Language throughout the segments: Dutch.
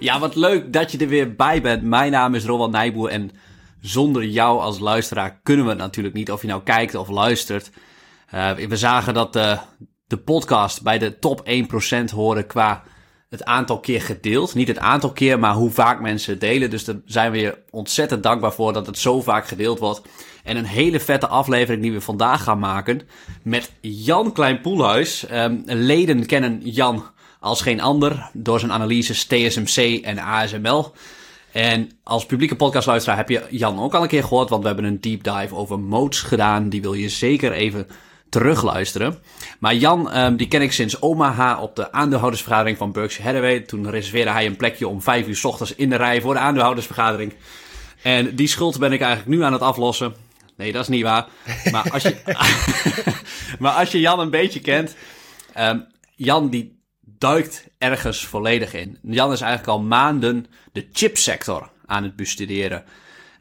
Ja, wat leuk dat je er weer bij bent. Mijn naam is Rowan Nijboer en zonder jou als luisteraar kunnen we natuurlijk niet. Of je nou kijkt of luistert. Uh, we zagen dat de, de podcast bij de top 1% horen qua het aantal keer gedeeld. Niet het aantal keer, maar hoe vaak mensen delen. Dus daar zijn we je ontzettend dankbaar voor dat het zo vaak gedeeld wordt. En een hele vette aflevering die we vandaag gaan maken met Jan Kleinpoelhuis. Um, leden kennen Jan als geen ander door zijn analyses TSMC en ASML. En als publieke podcastluisteraar heb je Jan ook al een keer gehoord, want we hebben een deep dive over modes gedaan. Die wil je zeker even terugluisteren. Maar Jan, um, die ken ik sinds Omaha op de aandeelhoudersvergadering van Berkshire Hathaway. Toen reserveerde hij een plekje om vijf uur s ochtends in de rij voor de aandeelhoudersvergadering. En die schuld ben ik eigenlijk nu aan het aflossen. Nee, dat is niet waar. Maar als je, maar als je Jan een beetje kent. Um, Jan die duikt ergens volledig in. Jan is eigenlijk al maanden de chipsector aan het bestuderen.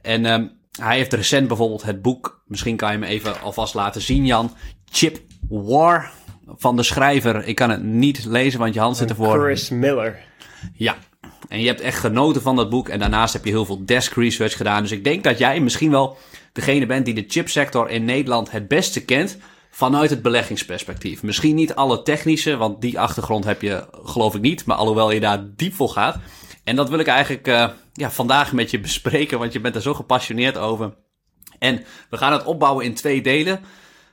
En um, hij heeft recent bijvoorbeeld het boek, misschien kan je hem even alvast laten zien Jan, Chip War van de schrijver. Ik kan het niet lezen, want je hand zit ervoor. Chris Miller. Ja, en je hebt echt genoten van dat boek. En daarnaast heb je heel veel desk research gedaan. Dus ik denk dat jij misschien wel degene bent die de chipsector in Nederland het beste kent vanuit het beleggingsperspectief. Misschien niet alle technische, want die achtergrond heb je geloof ik niet. Maar alhoewel je daar diep voor gaat. En dat wil ik eigenlijk uh, ja, vandaag met je bespreken, want je bent er zo gepassioneerd over. En we gaan het opbouwen in twee delen.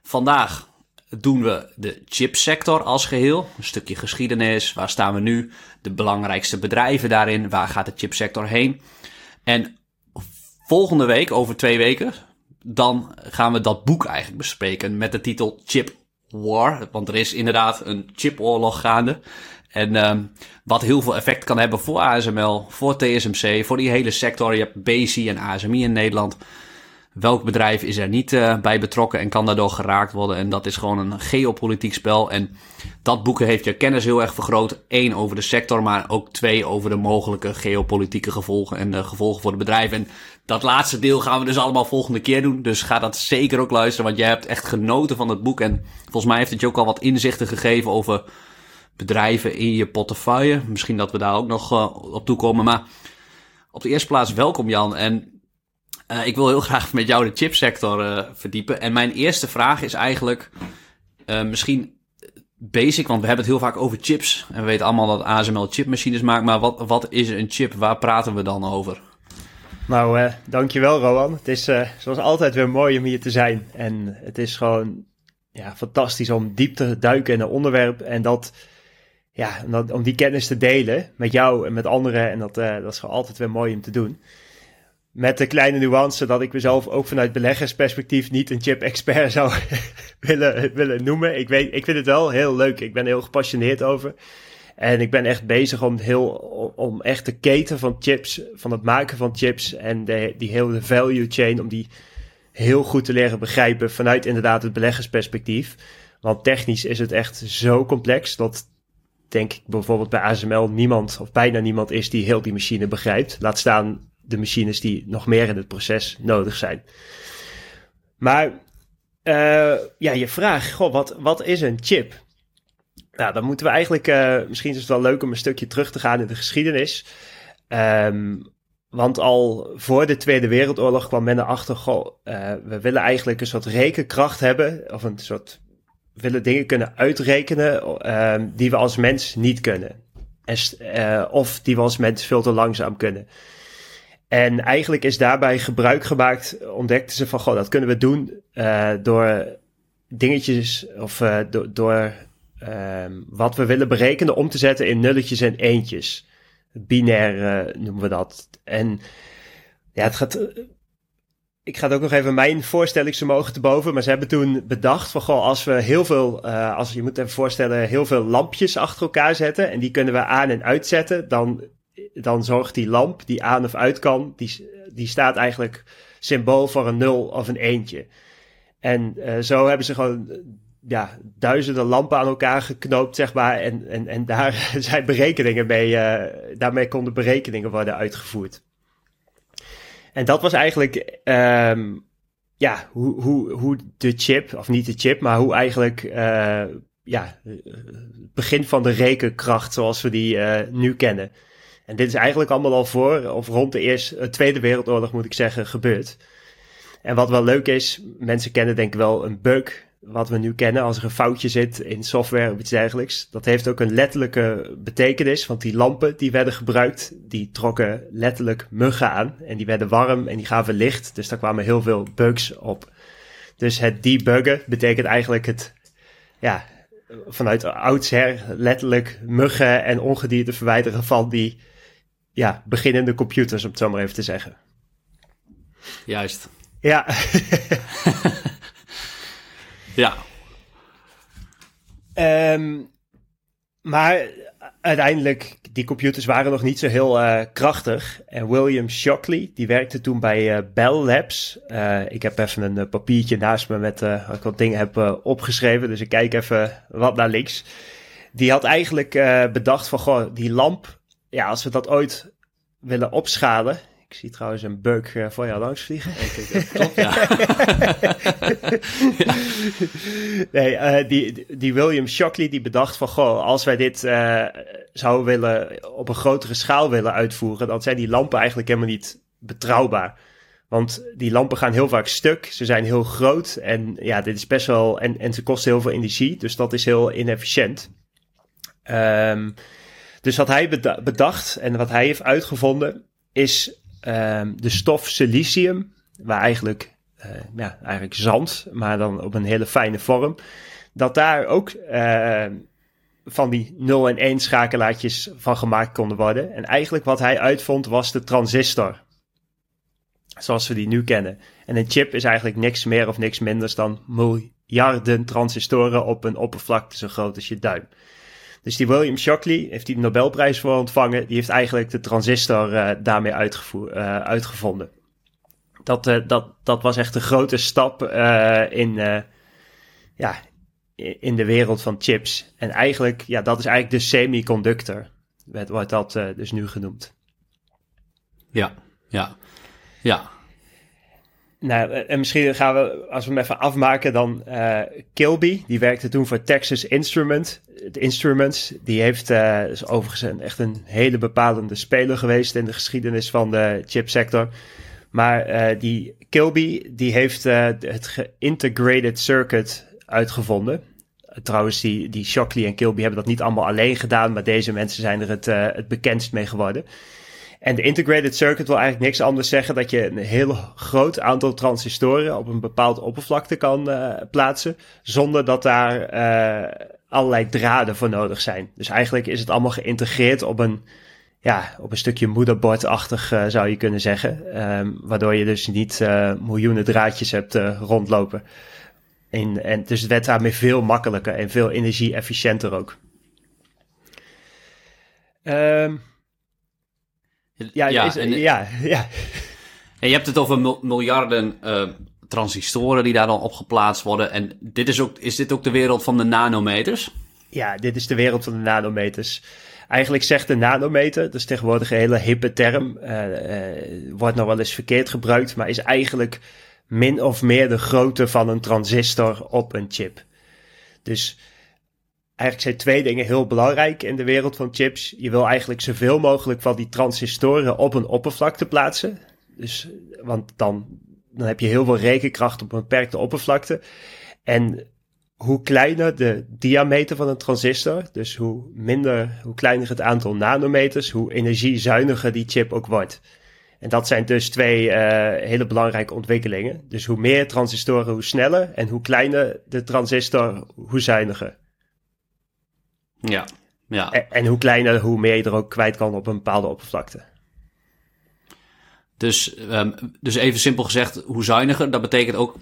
Vandaag doen we de chipsector als geheel. Een stukje geschiedenis. Waar staan we nu? De belangrijkste bedrijven daarin. Waar gaat de chipsector heen? En volgende week, over twee weken, dan gaan we dat boek eigenlijk bespreken met de titel Chip War. Want er is inderdaad een chipoorlog gaande. En um, wat heel veel effect kan hebben voor ASML, voor TSMC, voor die hele sector. Je hebt BC en ASMI in Nederland. Welk bedrijf is er niet uh, bij betrokken en kan daardoor geraakt worden? En dat is gewoon een geopolitiek spel. En dat boek heeft je kennis heel erg vergroot. Eén over de sector, maar ook twee over de mogelijke geopolitieke gevolgen en de gevolgen voor de bedrijven. En dat laatste deel gaan we dus allemaal volgende keer doen. Dus ga dat zeker ook luisteren, want jij hebt echt genoten van het boek. En volgens mij heeft het je ook al wat inzichten gegeven over bedrijven in je portefeuille. Misschien dat we daar ook nog uh, op toekomen. Maar op de eerste plaats welkom Jan. En uh, ik wil heel graag met jou de chipsector uh, verdiepen. En mijn eerste vraag is eigenlijk uh, misschien basic, want we hebben het heel vaak over chips. En we weten allemaal dat ASML chipmachines maakt. Maar wat, wat is een chip? Waar praten we dan over? Nou, dankjewel Rowan. Het is zoals altijd weer mooi om hier te zijn. En het is gewoon ja, fantastisch om diep te duiken in een onderwerp. En dat, ja, om die kennis te delen met jou en met anderen. En dat, dat is gewoon altijd weer mooi om te doen. Met de kleine nuance dat ik mezelf ook vanuit beleggersperspectief niet een chip-expert zou willen, willen noemen. Ik, weet, ik vind het wel heel leuk. Ik ben heel gepassioneerd over. En ik ben echt bezig om, heel, om echt de keten van chips, van het maken van chips en de, die hele value chain, om die heel goed te leren begrijpen vanuit inderdaad het beleggersperspectief. Want technisch is het echt zo complex dat denk ik bijvoorbeeld bij ASML niemand of bijna niemand is die heel die machine begrijpt. Laat staan de machines die nog meer in het proces nodig zijn. Maar uh, ja, je vraag, wat, wat is een chip? Nou, dan moeten we eigenlijk, uh, misschien is het wel leuk om een stukje terug te gaan in de geschiedenis. Um, want al voor de Tweede Wereldoorlog kwam men erachter, goh, uh, we willen eigenlijk een soort rekenkracht hebben, of een soort, willen dingen kunnen uitrekenen uh, die we als mens niet kunnen. En, of die we als mens veel te langzaam kunnen. En eigenlijk is daarbij gebruik gemaakt, ontdekten ze van, goh, dat kunnen we doen uh, door dingetjes of do door um, wat we willen berekenen om te zetten in nulletjes en eentjes. Binair uh, noemen we dat. En ja, het gaat. Ik ga het ook nog even mijn voorstellingsvermogen te boven. Maar ze hebben toen bedacht van goh, als we heel veel, als je moet even voorstellen, heel veel lampjes achter elkaar zetten. En die kunnen we aan en uitzetten. Dan, dan zorgt die lamp die aan of uit kan, die, die staat eigenlijk symbool voor een nul of een eentje. En uh, zo hebben ze gewoon ja, duizenden lampen aan elkaar geknoopt, zeg maar. En, en, en daar zijn berekeningen mee, uh, daarmee konden berekeningen worden uitgevoerd. En dat was eigenlijk, um, ja, hoe, hoe, hoe de chip, of niet de chip, maar hoe eigenlijk, uh, ja, het begin van de rekenkracht zoals we die nu kennen. En dit is eigenlijk allemaal al voor, of rond de Eerste, Tweede Wereldoorlog moet ik zeggen, gebeurd. En wat wel leuk is, mensen kennen denk ik wel een bug wat we nu kennen als er een foutje zit in software of iets dergelijks. Dat heeft ook een letterlijke betekenis, want die lampen die werden gebruikt, die trokken letterlijk muggen aan. En die werden warm en die gaven licht, dus daar kwamen heel veel bugs op. Dus het debuggen betekent eigenlijk het, ja, vanuit oudsher letterlijk muggen en ongedierte verwijderen van die, ja, beginnende computers, om het zo maar even te zeggen. Juist. Ja. ja. Um, maar uiteindelijk, die computers waren nog niet zo heel uh, krachtig. En William Shockley, die werkte toen bij uh, Bell Labs. Uh, ik heb even een papiertje naast me met ik wat dingen heb opgeschreven. Dus ik kijk even wat naar links. Die had eigenlijk bedacht van, goh, die lamp, ja, als we dat ooit willen opschalen, ik zie trouwens een bug uh, voor jou langs vliegen. Klopt, ja. nee, uh, die, die William Shockley die bedacht van... Goh, als wij dit uh, zouden willen op een grotere schaal willen uitvoeren... dan zijn die lampen eigenlijk helemaal niet betrouwbaar. Want die lampen gaan heel vaak stuk. Ze zijn heel groot. En ja, dit is best wel... En, en ze kosten heel veel energie. Dus dat is heel inefficiënt. Um, dus wat hij bedacht en wat hij heeft uitgevonden... is Ehm, de stof silicium, waar eigenlijk, uh, ja, eigenlijk zand, maar dan op een hele fijne vorm, dat daar ook uh, van die 0 en 1 schakelaartjes van gemaakt konden worden. En eigenlijk wat hij uitvond was de transistor. Zoals we die nu kennen. En een chip is eigenlijk niks meer of niks minder dan miljarden transistoren op een oppervlakte zo groot als je duim. Dus die William Shockley heeft die Nobelprijs voor ontvangen. Die heeft eigenlijk de transistor uh, daarmee uh, uitgevonden. Dat, uh, dat, dat was echt een grote stap in, ja, in de wereld van chips. En eigenlijk, ja, dat is eigenlijk de semiconductor. Wordt dat dus nu genoemd. Ja, ja, ja. Nou, en misschien gaan we, als we hem even afmaken, dan uh, Kilby, die werkte toen voor Texas Instrument, Instruments. Die heeft, uh, is overigens echt een hele bepalende speler geweest in de geschiedenis van de chipsector. Maar die Kilby, die heeft het geïntegrated circuit uitgevonden. Trouwens, die, die Shockley en Kilby hebben dat niet allemaal alleen gedaan, maar deze mensen zijn er het, het bekendst mee geworden. En de integrated circuit wil eigenlijk niks anders zeggen dat je een heel groot aantal transistoren op een bepaald oppervlakte kan uh, plaatsen, zonder dat daar uh, allerlei draden voor nodig zijn. Dus eigenlijk is het allemaal geïntegreerd op een, ja, op een stukje moederbordachtig uh, zou je kunnen zeggen. Um, waardoor je dus niet miljoenen draadjes hebt rondlopen. En, en dus het werd daarmee veel makkelijker en veel energie-efficiënter ook. Um, ja, ja, is, en, ja, ja. En je hebt het over miljarden uh, transistoren die daar dan op geplaatst worden. En dit is, ook, is dit ook de wereld van de nanometers? Ja, dit is de wereld van de nanometers. Eigenlijk zegt de nanometer, dat is tegenwoordig een hele hippe term, uh, uh, wordt nog wel eens verkeerd gebruikt, maar is eigenlijk min of meer de grootte van een transistor op een chip. Dus eigenlijk zijn twee dingen heel belangrijk in de wereld van chips. Je wil eigenlijk zoveel mogelijk van die transistoren op een oppervlakte plaatsen. Dus, want dan, dan heb je heel veel rekenkracht op een beperkte oppervlakte. En hoe kleiner de diameter van een transistor, dus hoe minder, hoe kleiner het aantal nanometers, hoe energiezuiniger die chip ook wordt. En dat zijn dus twee uh, hele belangrijke ontwikkelingen. Dus hoe meer transistoren, hoe sneller. En hoe kleiner de transistor, hoe zuiniger. Ja, ja. En, en, hoe kleiner, hoe meer je er ook kwijt kan op een bepaalde oppervlakte. Dus, um, dus even simpel gezegd, hoe zuiniger, dat betekent ook,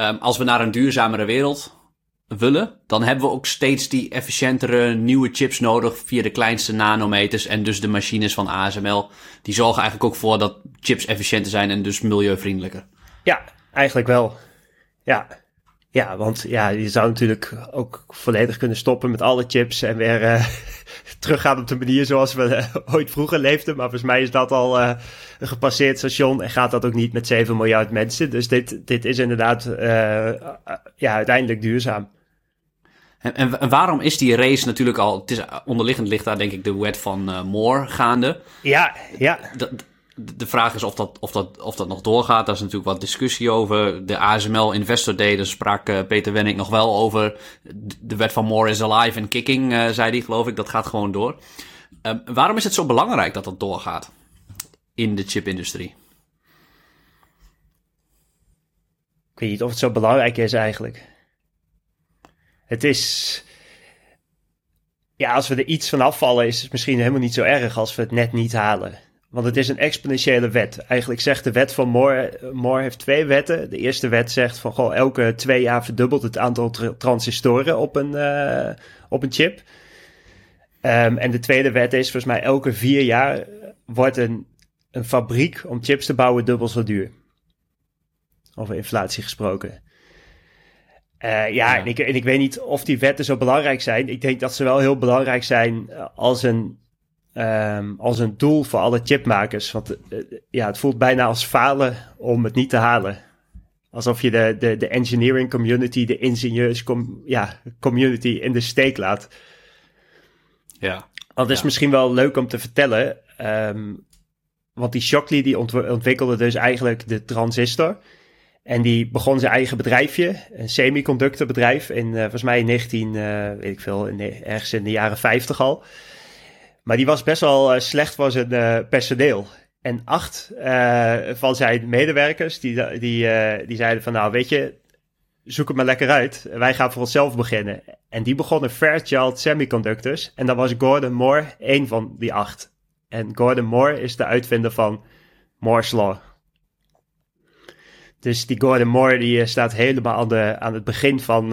um, als we naar een duurzamere wereld willen, dan hebben we ook steeds die efficiëntere nieuwe chips nodig via de kleinste nanometers en dus de machines van ASML. Die zorgen eigenlijk ook voor dat chips efficiënter zijn en dus milieuvriendelijker. Ja, eigenlijk wel. Ja. Ja, want ja, je zou natuurlijk ook volledig kunnen stoppen met alle chips en weer uh, teruggaan op de manier zoals we uh, ooit vroeger leefden. Maar volgens mij is dat al uh, een gepasseerd station en gaat dat ook niet met 7 miljard mensen. Dus dit, dit is inderdaad ja, uiteindelijk duurzaam. En, en, waarom is die race natuurlijk al... Het is, onderliggend ligt daar denk ik de wet van Moore gaande. Ja, ja. De vraag is of dat, of, dat, of dat nog doorgaat. Daar is natuurlijk wat discussie over. De ASML Investor Day, daar sprak uh, Peter Wenning nog wel over. De wet van Moore is alive and kicking, uh, zei hij geloof ik. Dat gaat gewoon door. Uh, waarom is het zo belangrijk dat dat doorgaat in de chipindustrie? Ik weet niet of het zo belangrijk is eigenlijk. Het is. Ja, als we er iets van afvallen, is het misschien helemaal niet zo erg als we het net niet halen. Want het is een exponentiële wet. Eigenlijk zegt de wet van Moore, Moore heeft twee wetten. De eerste wet zegt van goh, elke twee jaar verdubbelt het aantal transistoren op een, uh, op een chip. Um, en de tweede wet is volgens mij elke vier jaar wordt een, een fabriek om chips te bouwen dubbel zo duur. Over inflatie gesproken. Uh, ja, ja. En, ik, en ik weet niet of die wetten zo belangrijk zijn. Ik denk dat ze wel heel belangrijk zijn als een um, als een doel voor alle chipmakers. Want uh, ja, het voelt bijna als falen om het niet te halen. Alsof je de, de, de engineering community, de ingenieurs com, ja, community in de steek laat. Ja. Dat is ja. misschien wel leuk om te vertellen. Um, want die Shockley die ont ontwikkelde dus eigenlijk de transistor. En die begon zijn eigen bedrijfje, een semiconductorbedrijf, in uh, volgens mij in 19, uh, weet ik veel, in ergens in de jaren 50 al. Maar die was best wel uh, slecht voor zijn uh, personeel. En acht uh, van zijn medewerkers, die, die, die zeiden van nou weet je, zoek het maar lekker uit. Wij gaan voor onszelf beginnen. En die begonnen Fairchild Semiconductors. En daar was Gordon Moore één van die acht. En Gordon Moore is de uitvinder van Moore's Law. Dus die Gordon Moore die staat helemaal aan, de, aan het begin van,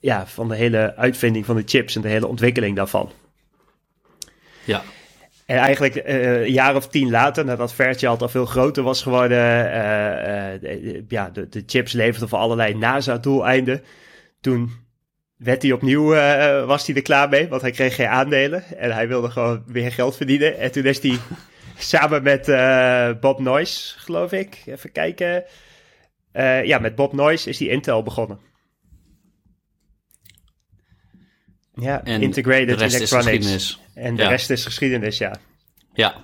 ja, van de hele uitvinding van de chips en de hele ontwikkeling daarvan. Ja. En eigenlijk uh, een jaar of tien later, nadat Fairchild al veel groter was geworden, uh, de, ja, de, de, chips leverden voor allerlei NASA-doeleinden. Toen werd hij opnieuw, was hij er klaar mee, want hij kreeg geen aandelen en hij wilde gewoon weer geld verdienen. En toen is hij samen met Bob Noyce, geloof ik, even kijken. ja, met Bob Noyce is hij Intel begonnen. Ja, en Integrated de rest Electronics. En de ja. rest is geschiedenis, ja. Ja,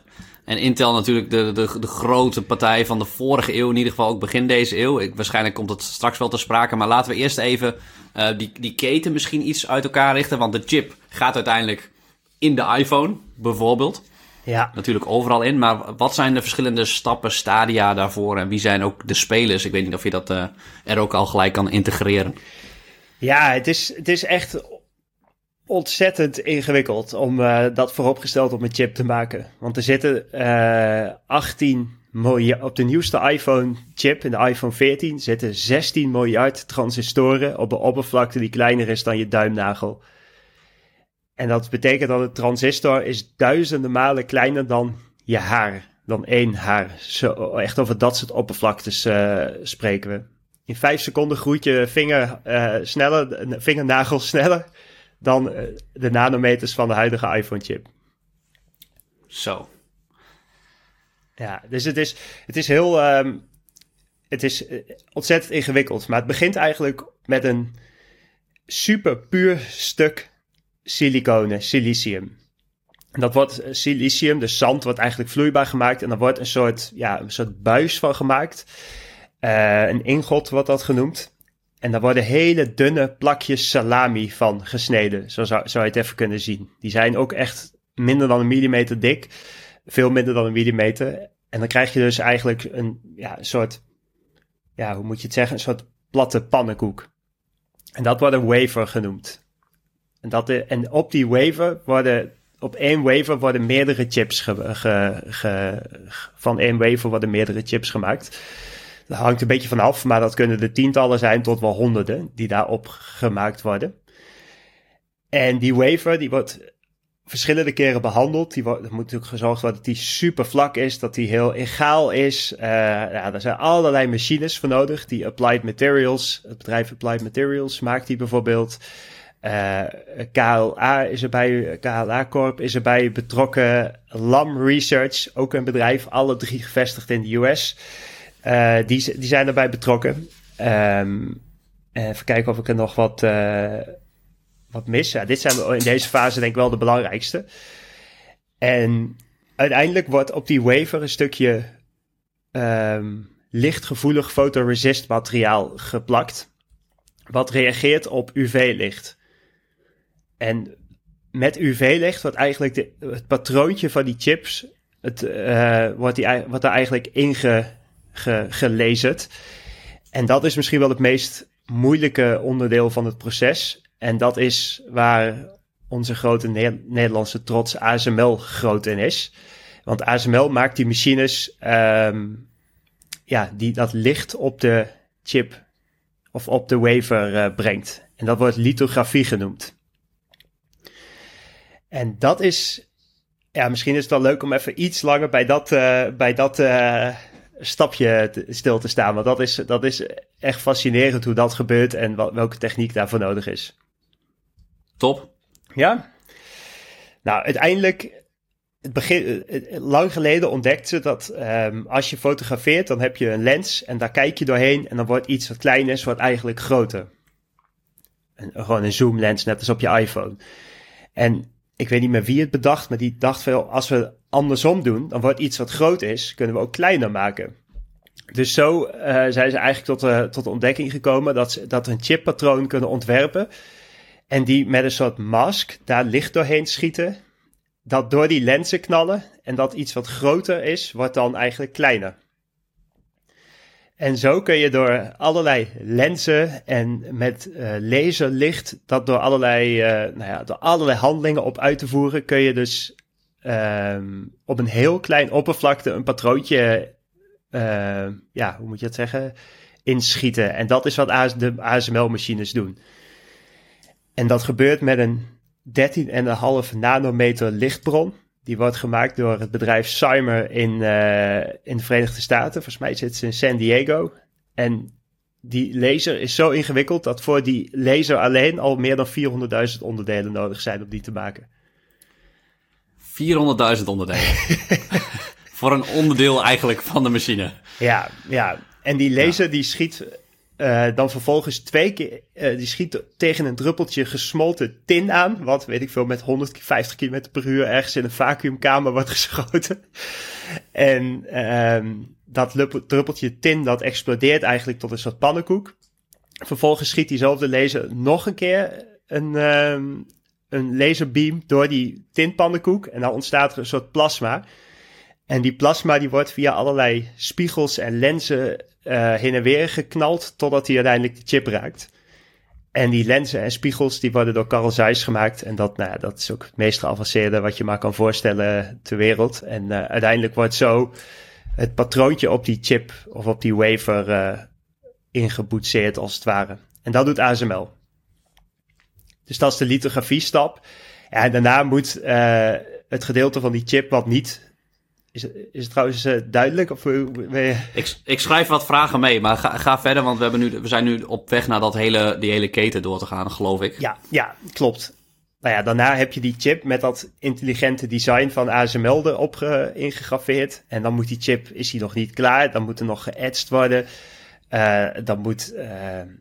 en Intel natuurlijk de, de, de grote partij van de vorige eeuw, in ieder geval ook begin deze eeuw. Ik, waarschijnlijk komt het straks wel te sprake, maar laten we eerst even uh, die, die keten misschien iets uit elkaar richten. Want de chip gaat uiteindelijk in de iPhone, bijvoorbeeld. Ja. Natuurlijk overal in, maar wat zijn de verschillende stappen, stadia daarvoor en wie zijn ook de spelers? Ik weet niet of je dat uh, er ook al gelijk kan integreren. Ja, het is, het is echt ontzettend ingewikkeld om uh, dat vooropgesteld op een chip te maken. Want er zitten uh, 18 miljard, op de nieuwste iPhone chip, in de iPhone 14, zitten 16 miljard transistoren op een oppervlakte die kleiner is dan je duimnagel. En dat betekent dat een transistor is duizenden malen kleiner dan je haar, dan één haar. Zo, echt over dat soort oppervlaktes uh, spreken we. In vijf seconden groeit je vinger sneller, vingernagel sneller dan de nanometers van de huidige iPhone-chip. Zo. Ja, dus het is, het is heel. Um, het is ontzettend ingewikkeld. Maar het begint eigenlijk met een super puur stuk siliconen, silicium. En dat wordt silicium, de zand, wordt eigenlijk vloeibaar gemaakt. En dan wordt een soort, ja, een soort buis van gemaakt. Uh, een ingot wordt dat genoemd. En daar worden hele dunne plakjes salami van gesneden. Zo zou, je het even kunnen zien. Die zijn ook echt minder dan een millimeter dik. Veel minder dan een millimeter. En dan krijg je dus eigenlijk een, ja, soort, ja, hoe moet je het zeggen? Een soort platte pannenkoek. En dat wordt een wafer genoemd. En, dat de, en op die wafer worden, op één wafer worden meerdere chips ge, ge, van één wafer worden meerdere chips gemaakt. Dat hangt een beetje vanaf, maar dat kunnen de tientallen zijn tot wel honderden die daarop gemaakt worden. En die wafer die wordt verschillende keren behandeld. Die wordt, er moet natuurlijk gezorgd worden dat die super vlak is, dat die heel egaal is. Uh, ja, er zijn allerlei machines voor nodig. Die Applied Materials, het bedrijf Applied Materials maakt die bijvoorbeeld. Uh, KLA is erbij, KLA Corp is erbij betrokken. LAM Research, ook een bedrijf, alle drie gevestigd in de US. Uh, die, die zijn erbij betrokken. Um, even kijken of ik er nog wat. Uh, wat mis. Ja, dit zijn in deze fase denk ik wel de belangrijkste. En uiteindelijk wordt op die wafer een stukje um, lichtgevoelig fotoresist materiaal geplakt. Wat reageert op UV-licht. En met UV-licht wordt eigenlijk het patroontje van die chips, het, wordt, die, wordt er eigenlijk ingelezen. En dat is misschien wel het meest moeilijke onderdeel van het proces. En dat is waar onze grote Nederlandse trots ASML groot in is. Want ASML maakt die machines um, ja, die dat licht op de chip of op de wafer uh, brengt. En dat wordt lithografie genoemd. En dat is, ja, misschien is het wel leuk om even iets langer bij dat, uh, bij dat uh, stapje te, stil te staan. Want dat is, dat is echt fascinerend hoe dat gebeurt en wat, welke techniek daarvoor nodig is. Top. Ja. Nou, uiteindelijk het begin, lang geleden ontdekten ze dat um, als je fotografeert, dan heb je een lens en daar kijk je doorheen en dan wordt iets wat klein is, wordt eigenlijk groter. Een, gewoon een zoomlens, net als op je iPhone. En ik weet niet meer wie het bedacht, maar die dacht veel, als we andersom doen, dan wordt iets wat groot is, kunnen we ook kleiner maken. Dus zo uh, zijn ze eigenlijk tot de, tot de ontdekking gekomen dat ze dat een chippatroon kunnen ontwerpen. En die met een soort mask daar licht doorheen schieten dat door die lenzen knallen en dat iets wat groter is, wordt dan eigenlijk kleiner. En zo kun je door allerlei lenzen en met uh, laserlicht, dat door allerlei, uh, nou ja, door allerlei handelingen op uit te voeren, kun je dus uh, op een heel klein oppervlakte een patroontje, uh, ja, hoe moet je dat zeggen, inschieten. En dat is wat de ASML-machines doen. En dat gebeurt met een 13,5 nanometer lichtbron. Die wordt gemaakt door het bedrijf Cymer in, uh, in de Verenigde Staten. Volgens mij zit ze in San Diego. En die laser is zo ingewikkeld dat voor die laser alleen al meer dan 400.000 onderdelen nodig zijn om die te maken. 400.000 onderdelen. voor een onderdeel eigenlijk van de machine. Ja, ja. En die laser die schiet uh, dan vervolgens twee keer, uh, die schiet tegen een druppeltje gesmolten tin aan. Wat, weet ik veel, met 150 km per uur ergens in een vacuümkamer wordt geschoten. en uh, dat druppeltje tin, dat explodeert eigenlijk tot een soort pannenkoek. Vervolgens schiet diezelfde laser nog een keer een, ehm, een laserbeam door die tinpannenkoek. En dan ontstaat er een soort plasma. En die plasma die wordt via allerlei spiegels en lenzen uh, heen en weer geknald totdat hij uiteindelijk de chip raakt. En die lenzen en spiegels die worden door Carl Zeiss gemaakt. En dat, nou, dat is ook het meest geavanceerde wat je maar kan voorstellen ter wereld. En uh, uiteindelijk wordt zo het patroontje op die chip of op die wafer uh, ingeboetseerd als het ware. En dat doet ASML. Dus dat is de lithografie stap. En daarna moet het gedeelte van die chip wat niet is, is het trouwens uh, duidelijk? Of, uh, ik, ik schrijf wat vragen mee, maar ga, ga verder, want we, hebben nu, we zijn nu op weg naar dat hele, die hele keten door te gaan, geloof ik. Ja, ja, klopt. Nou ja, daarna heb je die chip met dat intelligente design van ASML erop ge, ingegraveerd. En dan moet die chip, is die nog niet klaar, dan moet er nog geëtst worden. Uh, dan, moet, uh,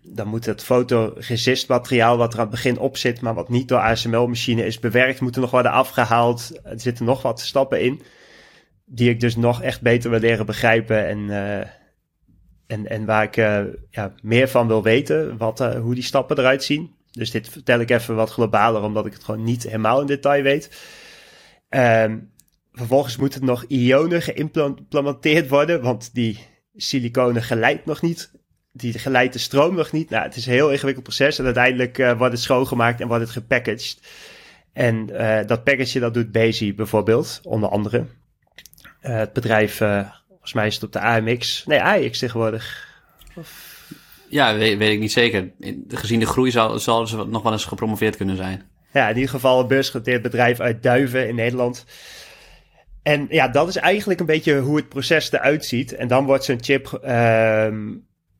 dan moet het fotoresist materiaal wat er aan het begin op zit, maar wat niet door ASML-machine is bewerkt, moet er nog worden afgehaald. Er zitten nog wat stappen in die ik dus nog echt beter wil leren begrijpen en, uh, en, en waar ik uh, ja, meer van wil weten, wat, uh, hoe die stappen eruit zien. Dus dit vertel ik even wat globaler, omdat ik het gewoon niet helemaal in detail weet. Um, vervolgens moet het nog ionen geïmplementeerd worden, want die siliconen geleidt nog niet. Die geleidt de stroom nog niet. Nou, het is een heel ingewikkeld proces en uiteindelijk wordt het schoongemaakt en wordt het gepackaged. En dat package dat doet Bezi bijvoorbeeld, onder andere. Uh, het bedrijf, uh, volgens mij is het op de AMX. Nee, AX tegenwoordig. Of... Ja, weet, weet, ik niet zeker. Gezien de groei zal, zal ze nog wel eens gepromoveerd kunnen zijn. Ja, in ieder geval een beursgenoteerd bedrijf uit Duiven in Nederland. En ja, dat is eigenlijk een beetje hoe het proces eruit ziet. En dan wordt zo'n chip uh,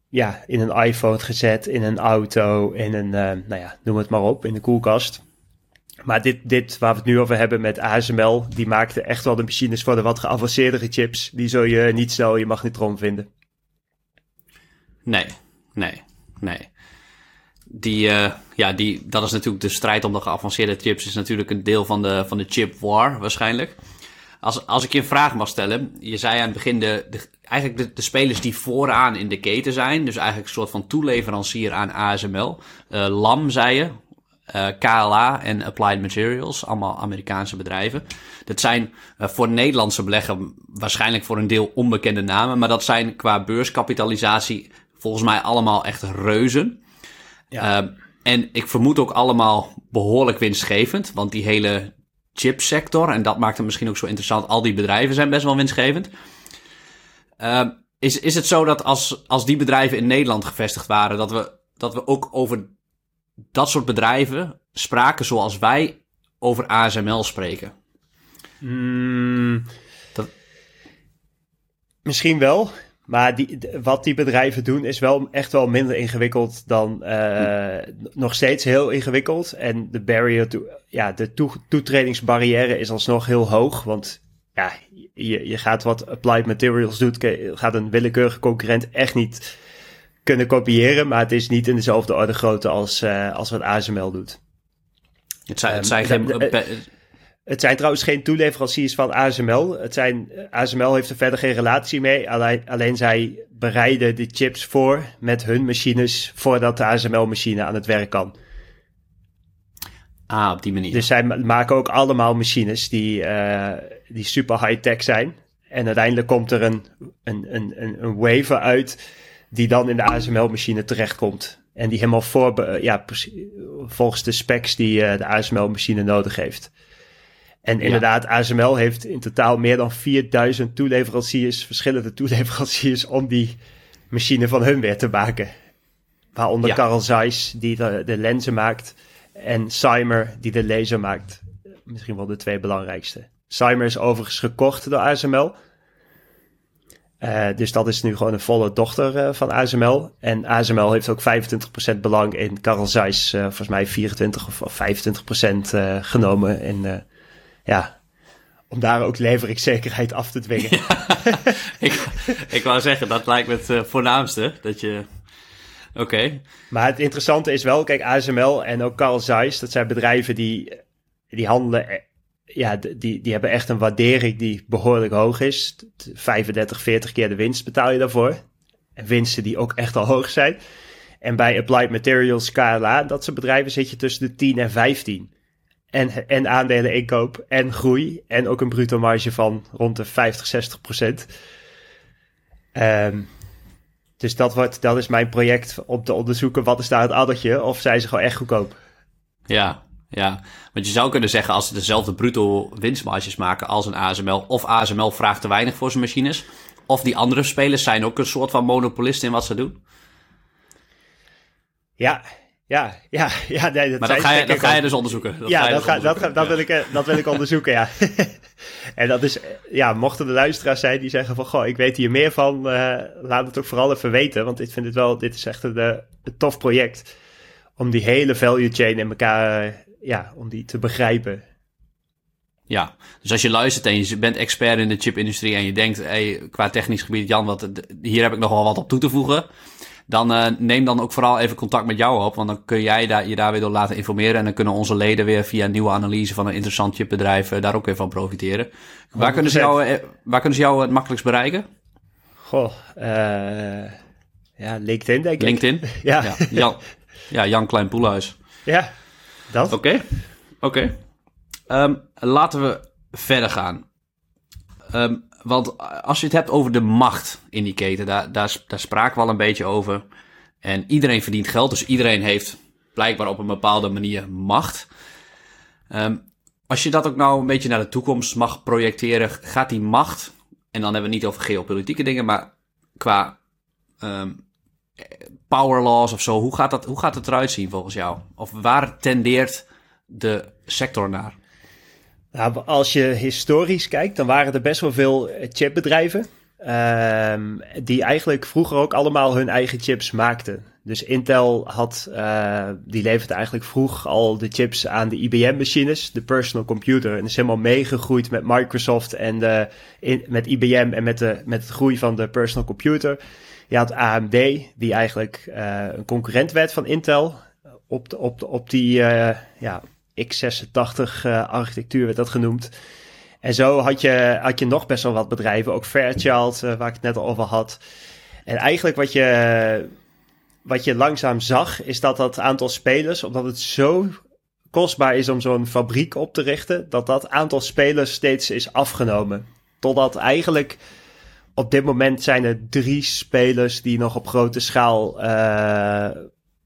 ja, in een iPhone gezet, in een auto, in een, uh, nou ja, noem het maar op, in de koelkast. Maar dit, dit waar we het nu over hebben met ASML, die maakte echt wel de machines voor de wat geavanceerdere chips. Die zul je niet snel je magnetron vinden. Nee, nee, nee. die, uh, ja, die, dat is natuurlijk de strijd om de geavanceerde chips, is natuurlijk een deel van de, van de chip war waarschijnlijk. Als, als ik je een vraag mag stellen, je zei aan het begin de, de eigenlijk de, spelers die vooraan in de keten zijn, dus eigenlijk een soort van toeleverancier aan ASML. Uh, LAM zei je, uh, KLA en Applied Materials, allemaal Amerikaanse bedrijven. Dat zijn uh, voor Nederlandse belegger waarschijnlijk voor een deel onbekende namen, maar dat zijn qua beurskapitalisatie volgens mij allemaal echt reuzen. Ja. Uh, en ik vermoed ook allemaal behoorlijk winstgevend, want die hele chipsector, en dat maakt het misschien ook zo interessant, al die bedrijven zijn best wel winstgevend. is, is het zo dat als, als die bedrijven in Nederland gevestigd waren, dat we, dat we ook over dat soort bedrijven spraken zoals wij over ASML spreken? Mm, dat... Misschien wel. Maar die, wat die bedrijven doen is wel echt wel minder ingewikkeld dan uh, nog steeds heel ingewikkeld. En de barrier to, ja, de toe, toetredingsbarrière is alsnog heel hoog. Want ja, je, je gaat wat Applied Materials doet, gaat een willekeurige concurrent echt niet kunnen kopiëren. Maar het is niet in dezelfde orde grootte als, uh, als wat ASML doet. Het zijn, het zijn geen... Het zijn trouwens geen toeleveranciers van ASML. Het zijn, ASML heeft er verder geen relatie mee. Alleen, alleen zij bereiden de chips voor met hun machines voordat de ASML-machine aan het werk kan. Ah, op die manier. Dus zij maken ook allemaal machines die, uh, die super high-tech zijn. En uiteindelijk komt er een, een, een, een waver uit die dan in de ASML-machine terechtkomt. En die helemaal voor, ja, volgens de specs die uh, de ASML-machine nodig heeft. En inderdaad, ASML heeft in totaal meer dan 4000 toeleveranciers, verschillende toeleveranciers, om die machine van hun weer te maken. Waaronder ja. Carl Zeiss, die de, de, lenzen maakt, en Cymer, die de laser maakt. Misschien wel de twee belangrijkste. Cymer is overigens gekocht door ASML. Uh, dus dat is nu gewoon een volle dochter uh, van ASML. En ASML heeft ook 25% belang in Carl Zeiss, uh, volgens mij 24 of 25% genomen in ja, om daar ook leverikzekerheid af te dwingen. ik, ik wou zeggen, dat lijkt me het voornaamste. Dat je. Oké. Maar het interessante is wel, kijk, ASML en ook Carl Zeiss, dat zijn bedrijven die, die handelen. Ja, die, die hebben echt een waardering die behoorlijk hoog is. 35, 40 keer de winst betaal je daarvoor. En winsten die ook echt al hoog zijn. En bij Applied Materials, KLA, dat soort bedrijven zit je tussen de 10 en 15 en, en aandelen inkoop en groei. En ook een bruto marge van rond de 50, 60 procent. Um, dus dat, wordt, dat is mijn project om te onderzoeken wat is daar het addertje. Of zijn ze gewoon echt goedkoop? Ja, ja. Want je zou kunnen zeggen als ze dezelfde bruto winstmarges maken als een ASML. Of ASML vraagt te weinig voor zijn machines. Of die andere spelers zijn ook een soort van monopolist in wat ze doen. Ja, ja, ja, ja. Nee, dat maar dat ga, je, dat ga je dus onderzoeken. Dat ja, dat, ga, dat, dat, wil ik, eh, dat wil ik onderzoeken, ja. en dat is, ja, mochten de luisteraars zijn die zeggen van, goh, ik weet hier meer van, uh, laat het ook vooral even weten. Want ik vind het wel, dit is echt een, eh, een tof project. Om die hele value chain in elkaar, ja, om die te begrijpen. Ja, dus als je luistert en je bent expert in de chipindustrie en je denkt, hey, qua technisch gebied, Jan, wat, hier heb ik nog wel wat op toe te voegen dan uh, neem dan ook vooral even contact met jou op. Want dan kun jij daar, je daar weer door laten informeren. En dan kunnen onze leden weer via een nieuwe analyse van een interessant chipbedrijf uh, daar ook weer van profiteren. Waar kunnen, ze jou, uh, waar kunnen ze jou het makkelijkst bereiken? Goh, ja, LinkedIn denk ik. LinkedIn? ja. ja. Jan, ja, Jan Klein Poelhuis. Ja, dat. Oké, oké. Um, laten we verder gaan. Um, want als je het hebt over de macht in die keten, daar, daar, spraken we al een beetje over. En iedereen verdient geld, dus iedereen heeft blijkbaar op een bepaalde manier macht. Um, als je dat ook nou een beetje naar de toekomst mag projecteren, gaat die macht, en dan hebben we het niet over geopolitieke dingen, maar qua power laws of zo, hoe gaat, dat, hoe gaat het eruit zien volgens jou? Of waar tendeert de sector naar? Nou, als je historisch kijkt, dan waren er best wel veel eh, chipbedrijven. Um, die eigenlijk vroeger ook allemaal hun eigen chips maakten. Dus Intel had, uh, die leverde eigenlijk vroeg al de chips aan de IBM-machines, de personal computer. En is helemaal meegegroeid met Microsoft en de, in, met IBM en met, de, met het groei van de personal computer. Je had AMD, die eigenlijk uh, een concurrent werd van Intel. op, de, op, de, op die uh, ja, x86 architectuur werd dat genoemd. En zo had je, had je nog best wel wat bedrijven, ook Fairchild, waar ik het net al over had. En eigenlijk wat je, wat je langzaam zag, is dat dat aantal spelers, omdat het zo kostbaar is om zo'n fabriek op te richten, dat dat aantal spelers steeds is afgenomen. Totdat eigenlijk op dit moment zijn er drie spelers die nog op grote schaal uh,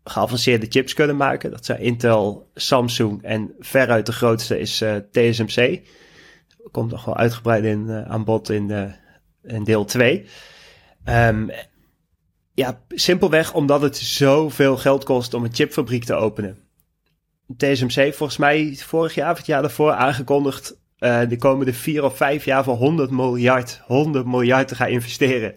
geavanceerde chips kunnen maken. Dat zijn Intel, Samsung en veruit de grootste is uh, eh, TSMC. Komt nog wel uitgebreid in, uh, aan bod in, in deel 2. Um, ehm, ja, simpelweg omdat het zoveel geld kost om een chipfabriek te openen. TSMC volgens mij vorig jaar of het jaar daarvoor aangekondigd uh, de komende vier of vijf jaar voor 100 miljard, 100 miljard te gaan investeren.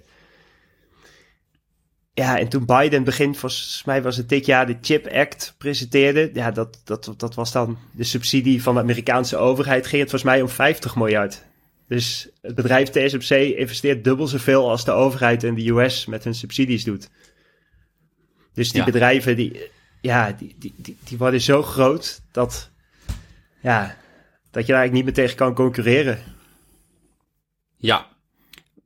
Ja, en toen Biden begin, volgens mij was het dit jaar, de Chip Act presenteerde. Ja, dat, dat, dat was dan de subsidie van de Amerikaanse overheid. Ging het volgens mij om 50 miljard. Dus het bedrijf TSMC investeert dubbel zoveel als de overheid in de US met hun subsidies doet. Dus die bedrijven, die, ja, die, die, die, die worden zo groot dat, ja, dat je daar eigenlijk niet meer tegen kan concurreren. Ja,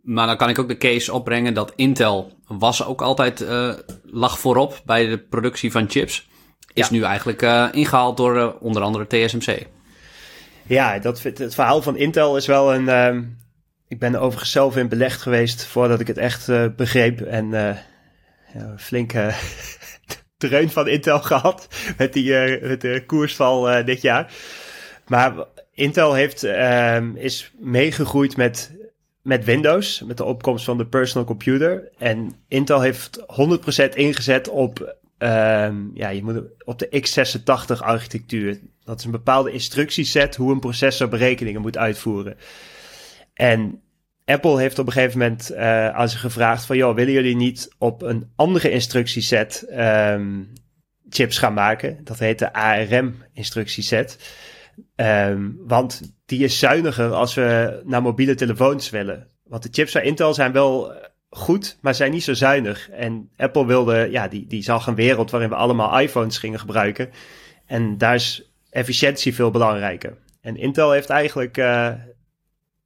maar dan kan ik ook de case opbrengen dat Intel was ook altijd, uh, lag voorop bij de productie van chips. Is nu eigenlijk uh, ingehaald door uh, onder andere TSMC. Ja, dat, het verhaal van Intel is wel een... Uh, ik ben overigens zelf in belegd geweest voordat ik het echt begreep. En ja, flink dreun van Intel gehad met, die, met de koersval dit jaar. Maar Intel heeft, um, is meegegroeid met, met Windows, met de opkomst van de personal computer. En Intel heeft 100% ingezet op, um, ja, je moet op de x86 architectuur. Dat is een bepaalde instructieset hoe een processor berekeningen moet uitvoeren. En Apple heeft op een gegeven moment uh, aan ze gevraagd van... joh, willen jullie niet op een andere instructieset um, chips gaan maken? Dat heet de ARM-instructieset. Um, want die is zuiniger als we naar mobiele telefoons willen. Want de chips van Intel zijn wel goed, maar zijn niet zo zuinig. En Apple wilde, ja, die, die zag een wereld waarin we allemaal iPhones gingen gebruiken. En daar is efficiëntie veel belangrijker. En Intel heeft eigenlijk uh,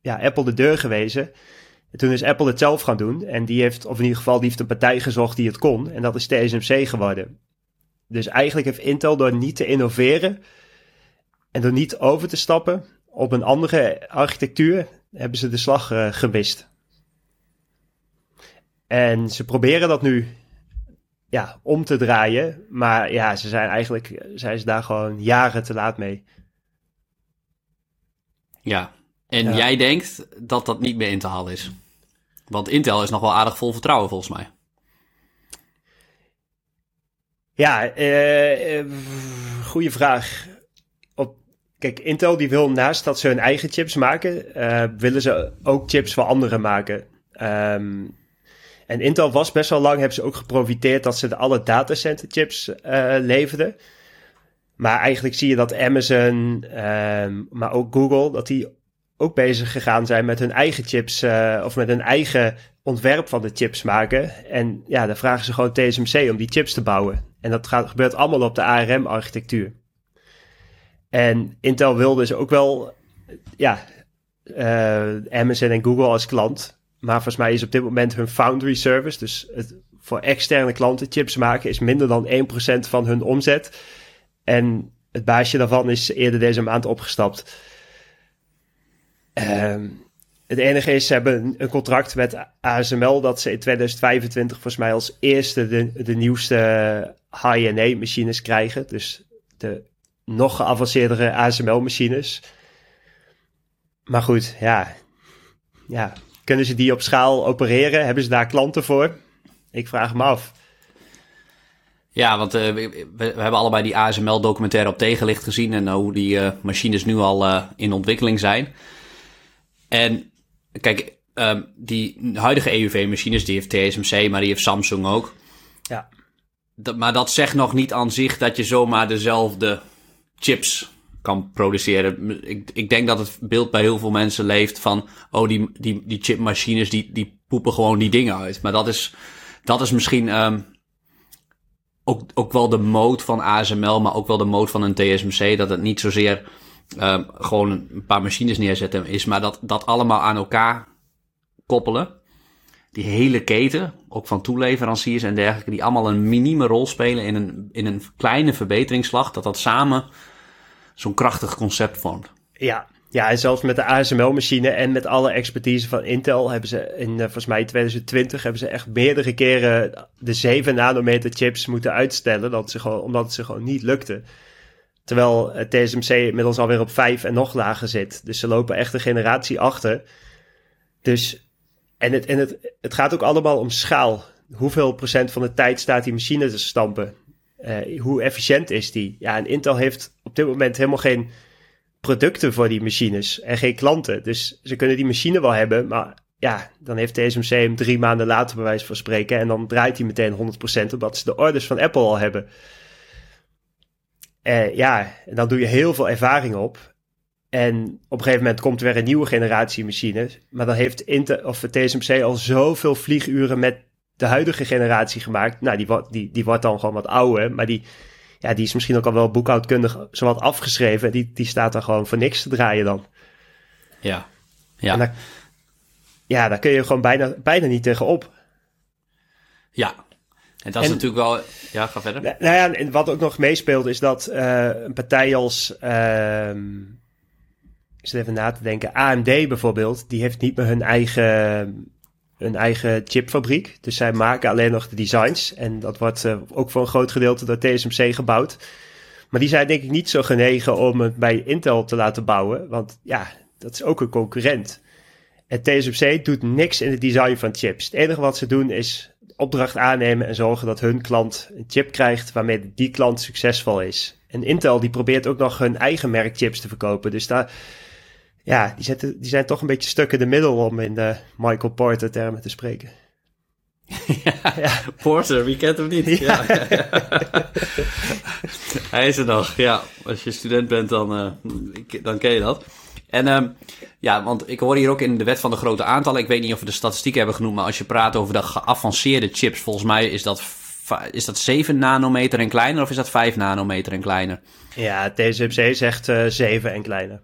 ja, Apple de deur gewezen. En toen is Apple het zelf gaan doen. En die heeft, of in ieder geval, die heeft een partij gezocht die het kon. En dat is TSMC geworden. Dus eigenlijk heeft Intel door niet te innoveren en door niet over te stappen op een andere architectuur, hebben ze de slag uh, gemist. En ze proberen dat nu ja, om te draaien. Maar ja, ze zijn eigenlijk zijn ze daar gewoon jaren te laat mee. Ja, en jij denkt dat dat niet meer in te halen is? Want Intel is nog wel aardig vol vertrouwen volgens mij. Ja, uh, goede vraag. Kijk, Intel die wil naast dat ze hun eigen chips maken, uh, willen ze ook chips voor anderen maken. Um, en Intel was best wel lang, hebben ze ook geprofiteerd dat ze de alle datacenter chips uh, leverden. Maar eigenlijk zie je dat Amazon, um, maar ook Google, dat die ook bezig gegaan zijn met hun eigen chips uh, of met hun eigen ontwerp van de chips maken. En ja, dan vragen ze gewoon TSMC om die chips te bouwen. En dat gaat, gebeurt allemaal op de ARM-architectuur. En Intel wilde dus ook wel, ja, uh, Amazon en Google als klant. Maar volgens mij is op dit moment hun foundry service, dus het voor externe klanten chips maken, is minder dan 1% van hun omzet. En het baasje daarvan is eerder deze maand opgestapt. Um, het enige is, ze hebben een contract met ASML dat ze in 2025 volgens mij als eerste de, de nieuwste high-NA machines krijgen. Dus de nog geavanceerdere ASML-machines. Maar goed, ja. ja. Kunnen ze die op schaal opereren? Hebben ze daar klanten voor? Ik vraag me af. Ja, want uh, we, we, hebben allebei die ASML-documentaire op tegenlicht gezien en uh, hoe die uh, machines nu al in ontwikkeling zijn. En kijk, ehm, die huidige EUV-machines, die heeft TSMC, maar die heeft Samsung ook. Ja. Dat, maar dat zegt nog niet aan zich dat je zomaar dezelfde chips kan produceren. Ik, ik denk dat het beeld bij heel veel mensen leeft van... oh, die, die, die chipmachines die, die poepen gewoon die dingen uit. Maar dat is, dat is misschien... Um, ook, ook wel de mode van ASML, maar ook wel de mode van een TSMC. Dat het niet zozeer uh, gewoon een paar machines neerzetten is, maar dat, dat allemaal aan elkaar koppelen. Die hele keten, ook van toeleveranciers en dergelijke, die allemaal een minieme rol spelen in een, in een kleine verbeteringsslag, dat dat samen zo'n krachtig concept vormt. Ja, ja, en zelfs met de ASML-machine en met alle expertise van Intel hebben ze in uh, volgens mij 2020 hebben ze echt meerdere keren de 7 nanometer chips moeten uitstellen, dat ze gewoon, omdat het ze gewoon niet lukte. Terwijl het TSMC inmiddels alweer op 5 en nog lager zit. Dus ze lopen echt een generatie achter. Dus, en het, en het, het gaat ook allemaal om schaal. Hoeveel procent van de tijd staat die machine te stampen? Uh, hoe efficiënt is die? Ja, en Intel heeft op dit moment helemaal geen producten voor die machines en geen klanten. Dus ze kunnen die machine wel hebben, maar ja, dan heeft TSMC hem drie maanden later bij wijze van spreken en dan draait hij meteen 100% omdat ze de orders van Apple al hebben. Uh, ja, en dan doe je heel veel ervaring op. En op een gegeven moment komt er weer een nieuwe generatie machines. Maar dan heeft Intel, of TSMC al zoveel vlieguren met de huidige generatie gemaakt. Nou, die, die, die wordt dan gewoon wat ouder. Maar die, ja, die is misschien ook al wel boekhoudkundig zowat afgeschreven. Die, die staat dan gewoon voor niks te draaien dan. Ja, ja. Dan, ja, daar kun je gewoon bijna, bijna niet tegenop. Ja, en dat is natuurlijk wel. Ja, ga verder. Nou ja, en wat ook nog meespeelt is dat uh, een partij als. Uh, ik zit even na te denken. AMD bijvoorbeeld, die heeft niet meer hun eigen, hun eigen chipfabriek. Dus zij maken alleen nog de designs. En dat wordt uh, ook voor een groot gedeelte door TSMC gebouwd. Maar die zijn denk ik niet zo genegen om het bij Intel te laten bouwen. Want ja, dat is ook een concurrent. En TSMC doet niks in het design van chips. Het enige wat ze doen is opdracht aannemen en zorgen dat hun klant een chip krijgt waarmee die klant succesvol is. En Intel die probeert ook nog hun eigen merk chips te verkopen. Dus daar, ja, die, zetten, die zijn toch een beetje stuk in de middel om in de Michael Porter termen te spreken. Ja, ja. Porter, wie kent hem niet? Ja. ja. Hij is er nog, ja. Als je student bent, dan, uh, dan ken je dat. En um, ja, want ik hoor hier ook in de wet van de grote aantallen. Ik weet niet of we de statistieken hebben genoemd, maar als je praat over de geavanceerde chips, volgens mij is dat, is dat 7 nanometer en kleiner of is dat 5 nanometer en kleiner? Ja, TSMC zegt uh, 7 en kleiner.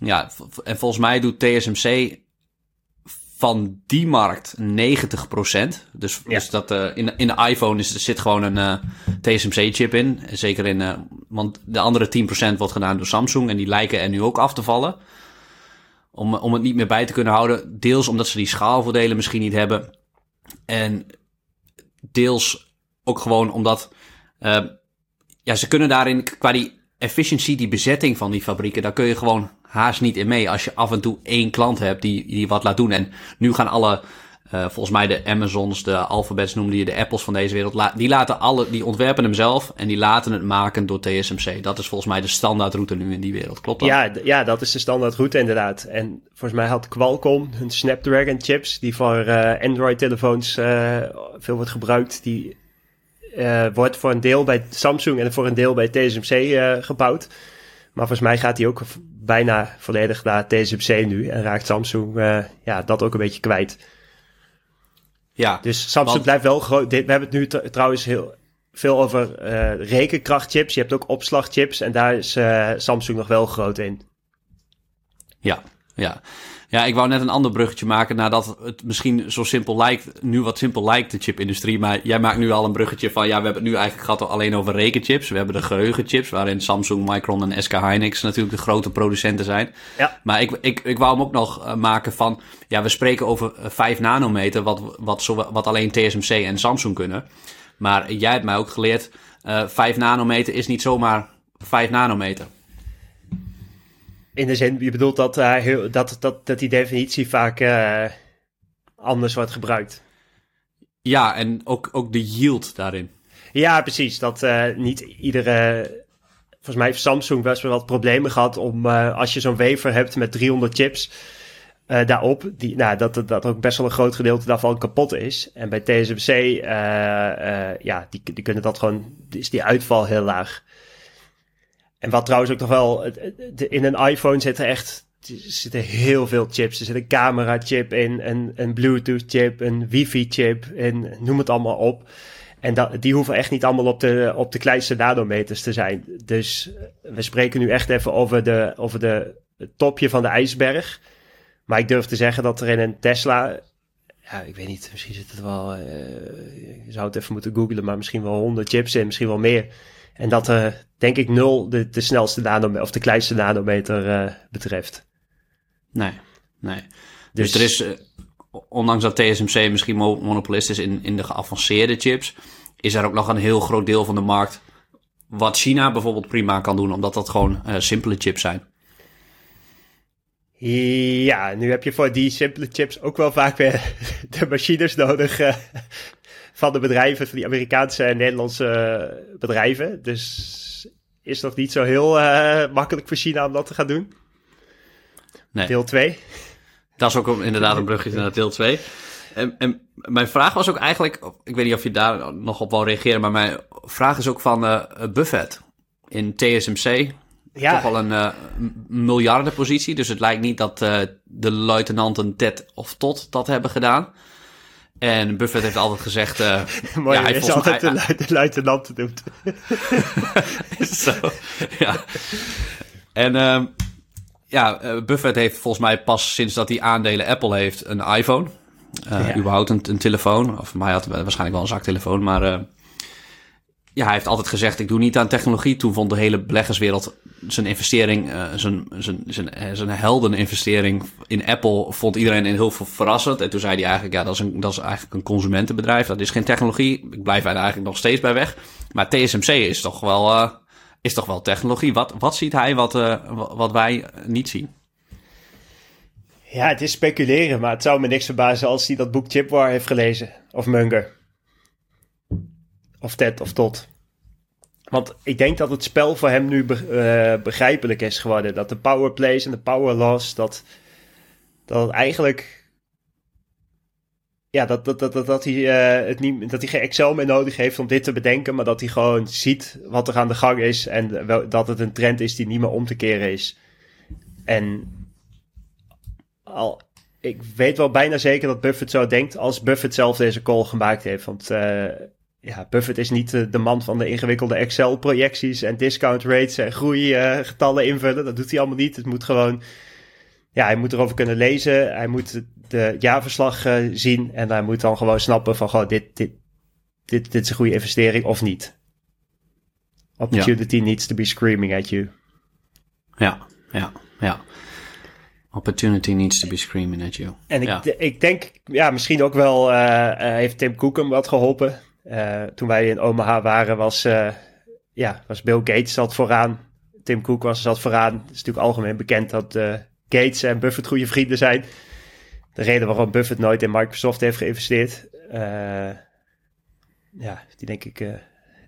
Ja, en volgens mij doet TSMC van die markt 90%. Dus, ja. dus dat uh, in, in de iPhone is, er zit gewoon een uh, TSMC-chip in. Zeker in, uh, want de andere 10% wordt gedaan door Samsung en die lijken er nu ook af te vallen. Om, om het niet meer bij te kunnen houden. Deels omdat ze die schaalvoordelen misschien niet hebben. En deels ook gewoon omdat ja, ze kunnen daarin qua die efficiency, die bezetting van die fabrieken, daar kun je gewoon haast niet in mee als je af en toe één klant hebt die, die wat laat doen. En nu gaan alle, uh, volgens mij de Amazons, de Alphabets noemde je, de Apples van deze wereld, die laten alle, die ontwerpen hem zelf en die laten het maken door TSMC. Dat is volgens mij de standaardroute nu in die wereld, klopt dat? Ja, ja dat is de standaardroute inderdaad. En volgens mij had Qualcomm hun Snapdragon chips, die voor uh, Android telefoons uh, veel wordt gebruikt, die wordt voor een deel bij Samsung en voor een deel bij TSMC gebouwd. Maar volgens mij gaat hij ook bijna volledig naar TSMC nu. En raakt Samsung uh, ja, dat ook een beetje kwijt. Ja, dus Samsung want... blijft wel groot. We hebben het nu trouwens heel veel over uh, rekenkrachtchips. Je hebt ook opslagchips. En daar is uh, Samsung nog wel groot in. Ja, ja. Ja, ik wou net een ander bruggetje maken nadat het misschien zo simpel lijkt, nu wat simpel lijkt, de chipindustrie. Maar jij maakt nu al een bruggetje van, ja, we hebben het nu eigenlijk gehad alleen over rekenchips. We hebben de geheugenchips, waarin Samsung, Micron en SK Hynix natuurlijk de grote producenten zijn. Ja. Maar ik, ik, ik wou hem ook nog maken van, ja, we spreken over 5 nanometer, wat, wat, zo, wat alleen TSMC en Samsung kunnen. Maar jij hebt mij ook geleerd, uh, 5 nanometer is niet zomaar 5 nanometer. In de zin, je bedoelt dat, uh, heel, dat, dat, dat die definitie vaak uh, anders wordt gebruikt. Ja, en ook, ook de yield daarin. Ja, precies. Dat uh, niet iedere. Volgens mij heeft Samsung best wel wat problemen gehad om als je zo'n wafer hebt met 300 chips. daarop, die, nou, dat, dat ook best wel een groot gedeelte daarvan kapot is. En bij TSMC, ja, die, die kunnen dat gewoon, is die uitval heel laag. En wat trouwens ook nog wel, in een iPhone zit er echt zitten heel veel chips. Er zit een camera chip in, een, een Bluetooth chip, een wifi chip en noem het allemaal op. En dat, die hoeven echt niet allemaal op de, op de kleinste nanometers te zijn. Dus we spreken nu echt even over, de, over de, het topje van de ijsberg. Maar ik durf te zeggen dat er in een Tesla ja, ik weet niet, misschien zit het wel, uh, je zou het even moeten googlen, maar misschien wel 100 chips in, misschien wel meer. En dat uh, denk ik, nul de, de snelste nanometer of de kleinste nanometer uh, betreft. Nee, nee. Dus, dus er is, eh, ondanks dat TSMC misschien monopolist is in, in de geavanceerde chips, is er ook nog een heel groot deel van de markt wat China bijvoorbeeld prima kan doen, omdat dat gewoon simpele chips zijn. Ja, nu heb je voor die simpele chips ook wel vaak weer de machines nodig uh, van de bedrijven, van die Amerikaanse en Nederlandse eh, bedrijven. Dus is dat niet zo heel uh, makkelijk voor China om dat te gaan doen? Nee. Deel 2. Dat is ook inderdaad een bruggetje naar deel 2. En, en, mijn vraag was ook eigenlijk, ik weet niet of je daar nog op wil reageren, maar mijn vraag is ook van uh, Buffett in TSMC ja. toch wel een uh, miljardenpositie. Dus het lijkt niet dat de luitenanten Ted of Tot dat hebben gedaan. En Buffett heeft altijd gezegd... Uh, Mooi, ja, hij is altijd mij, de, de luitenanten doet. Zo, ja. En uh, ja, Buffett heeft volgens mij pas sinds dat hij aandelen Apple heeft een iPhone. Uh, ja. Überhaupt een, een, telefoon. Of mij had waarschijnlijk wel een zaktelefoon, maar ja, hij heeft altijd gezegd: ik doe niet aan technologie. Toen vond de hele beleggerswereld zijn investering, uh, zijn, zijn, zijn, eh, zijn heldeninvestering in Apple, vond iedereen heel veel verrassend. En toen zei hij eigenlijk: ja, dat is, een, dat is eigenlijk een consumentenbedrijf. Dat is geen technologie. Ik blijf er eigenlijk nog steeds bij weg. Maar TSMC is toch wel, uh, is toch wel technologie. Wat, wat ziet hij wat, wat wij niet zien? Ja, het is speculeren, maar het zou me niks verbazen als hij dat boek Chip War heeft gelezen. Of Munger. Of Ted of Tot. Want ik denk dat het spel voor hem nu uh, begrijpelijk is geworden. Dat de power plays en de power loss, dat, dat het eigenlijk. Ja, dat, dat, dat, dat, dat, hij, uh, het niet, dat hij geen Excel meer nodig heeft om dit te bedenken, maar dat hij gewoon ziet wat er aan de gang is en wel, dat het een trend is die niet meer om te keren is. En al, ik weet wel bijna zeker dat Buffett zo denkt als Buffett zelf deze call gemaakt heeft. Want uh, ja, Buffett is niet de man van de ingewikkelde Excel-projecties en discount rates en groeigetallen invullen. Dat doet hij allemaal niet. Het moet gewoon, ja, hij moet erover kunnen lezen. Hij moet de jaarverslag uh, zien en hij moet dan gewoon snappen van, gewoon dit, dit, dit, dit is een goede investering of niet. Opportunity needs to be screaming at you. Ja, ja, ja. Opportunity needs to be screaming at you. En ik, ik denk, ja, misschien ook wel uh, heeft Tim Cook hem wat geholpen. Uh, toen wij in Omaha waren, was, uh, ja, was Bill Gates zat vooraan. Tim Cook was zat vooraan. Het is natuurlijk algemeen bekend dat uh, Gates en Buffett goede vrienden zijn. De reden waarom Buffett nooit in Microsoft heeft geïnvesteerd. ja, die denk ik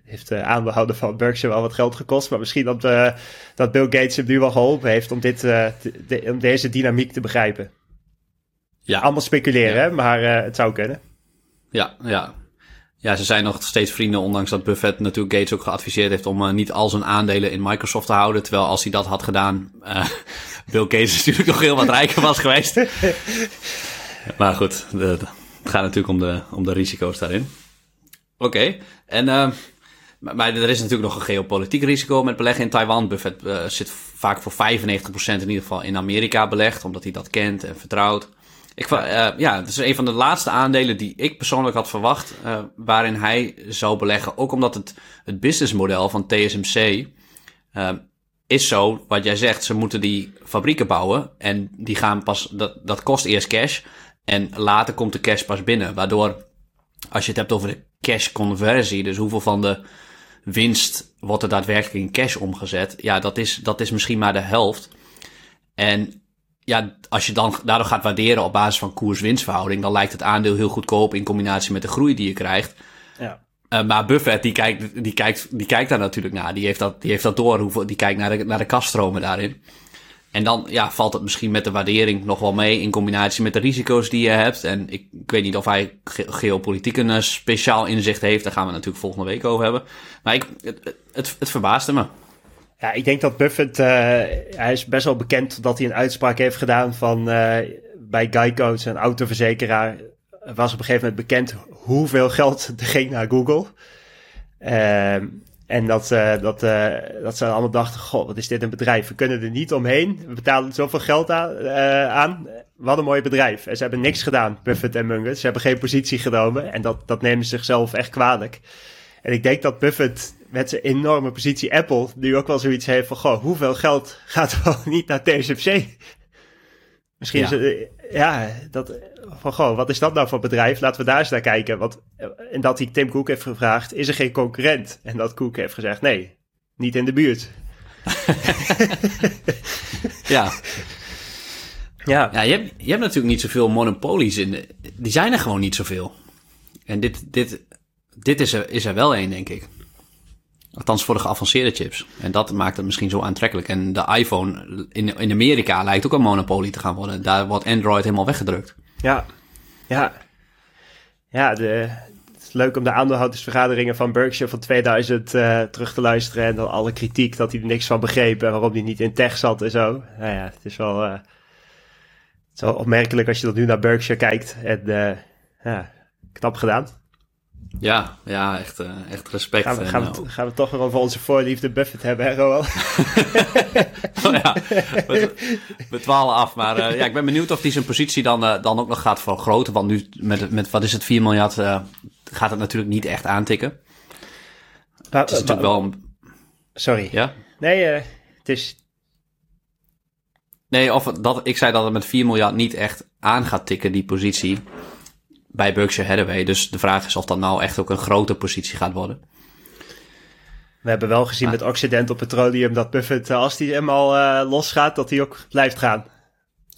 heeft de aandeelhouder van Berkshire wel wat geld gekost. Maar misschien dat, dat Bill Gates hem nu wel geholpen heeft om, dit, de, om deze dynamiek te begrijpen. Ja. Allemaal speculeren, hè? maar het zou kunnen. Ja, ja. Ja, ze zijn nog steeds vrienden, ondanks dat Buffett natuurlijk Gates ook geadviseerd heeft om uh, niet al zijn aandelen in Microsoft te houden. Terwijl als hij dat had gedaan, uh, Bill Gates natuurlijk nog heel wat rijker was geweest. maar goed, de, het gaat natuurlijk om de, om de risico's daarin. Oké, okay. en uh, maar er is natuurlijk nog een geopolitiek risico met beleggen in Taiwan. Buffett zit vaak voor 95% in ieder geval in Amerika belegd, omdat hij dat kent en vertrouwt. Ik, uh, ja, het is een van de laatste aandelen die ik persoonlijk had verwacht, uh, waarin hij zou beleggen. Ook omdat het, het businessmodel van TSMC uh, is zo, wat jij zegt, ze moeten die fabrieken bouwen en die gaan pas, dat, dat kost eerst cash en later komt de cash pas binnen. Waardoor, als je het hebt over de cash conversie, dus hoeveel van de winst wordt er daadwerkelijk in cash omgezet, ja, dat is, dat is misschien maar de helft. En ja, als je dan daardoor gaat waarderen op basis van koers-winstverhouding, dan lijkt het aandeel heel goedkoop in combinatie met de groei die je krijgt. Ja. Uh, maar Buffett, die kijkt, die, kijkt, die kijkt daar natuurlijk naar. Die heeft dat, die heeft dat door. Hoeveel, die kijkt naar de, naar de kaststromen daarin. En dan ja, valt het misschien met de waardering nog wel mee in combinatie met de risico's die je hebt. En ik, ik weet niet of hij geopolitiek een uh, speciaal inzicht heeft. Daar gaan we natuurlijk volgende week over hebben. Maar ik, het, het, het verbaasde me. Ja, ik denk dat Buffett, uh, hij is best wel bekend dat hij een uitspraak heeft gedaan van uh, bij Geico, een autoverzekeraar, was op een gegeven moment bekend hoeveel geld er ging naar Google. Ehm, en dat, uh, dat, dat ze allemaal dachten, goh, wat is dit een bedrijf? We kunnen er niet omheen. We betalen zoveel geld aan. Aan. Wat een mooi bedrijf. En ze hebben niks gedaan, Buffett en Munger. Ze hebben geen positie genomen. En dat, dat nemen ze zichzelf echt kwalijk. En ik denk dat Buffett met zijn enorme positie Apple nu ook wel zoiets heeft van, goh, hoeveel geld gaat wel niet naar TSMC? Misschien ja. is het, ja, dat, van goh, wat is dat nou voor bedrijf? Laten we daar eens naar kijken. Want, en dat hij Tim Cook heeft gevraagd, is er geen concurrent? En dat Cook heeft gezegd, nee, niet in de buurt. ja. Ja. ja je, hebt, je hebt natuurlijk niet zoveel monopolies in. De, die zijn er gewoon niet zoveel. En dit, dit, dit is, er, is er wel één, denk ik. Althans voor de geavanceerde chips. En dat maakt het misschien zo aantrekkelijk. En de iPhone in, in Amerika lijkt ook een monopolie te gaan worden. Daar wordt Android helemaal weggedrukt. Ja, ja. Ja, de, het is leuk om de aandeelhoudersvergaderingen van Berkshire van 2000 uh, eh, terug te luisteren. En dan alle kritiek dat hij er niks van begreep en waarom hij niet in tech zat en zo. Nou ja, het is wel, uh, het is wel opmerkelijk als je dat nu naar Berkshire kijkt. En uh, ja, knap gedaan. Ja, ja echt, uh, echt respect. Gaan we, gaan, we, gaan we toch weer over onze voorliefde Buffett hebben, hè, Roel? oh, ja, we, we dwalen af. Maar uh, ja, ik ben benieuwd of hij zijn positie dan, uh, dan ook nog gaat vergroten. Want nu met, met wat is het, 4 miljard, gaat het natuurlijk niet echt aantikken. Maar, het is natuurlijk wel... Een... Sorry. Ja? Nee, het is... Nee, of dat, ik zei dat het met 4 miljard niet echt aan gaat tikken, die positie bij Berkshire Hathaway. Dus de vraag is of dat nou echt ook een grote positie gaat worden. We hebben wel gezien met Occidental Petroleum dat Buffett, eh, als die eenmaal uh, losgaat, dat hij ook blijft gaan.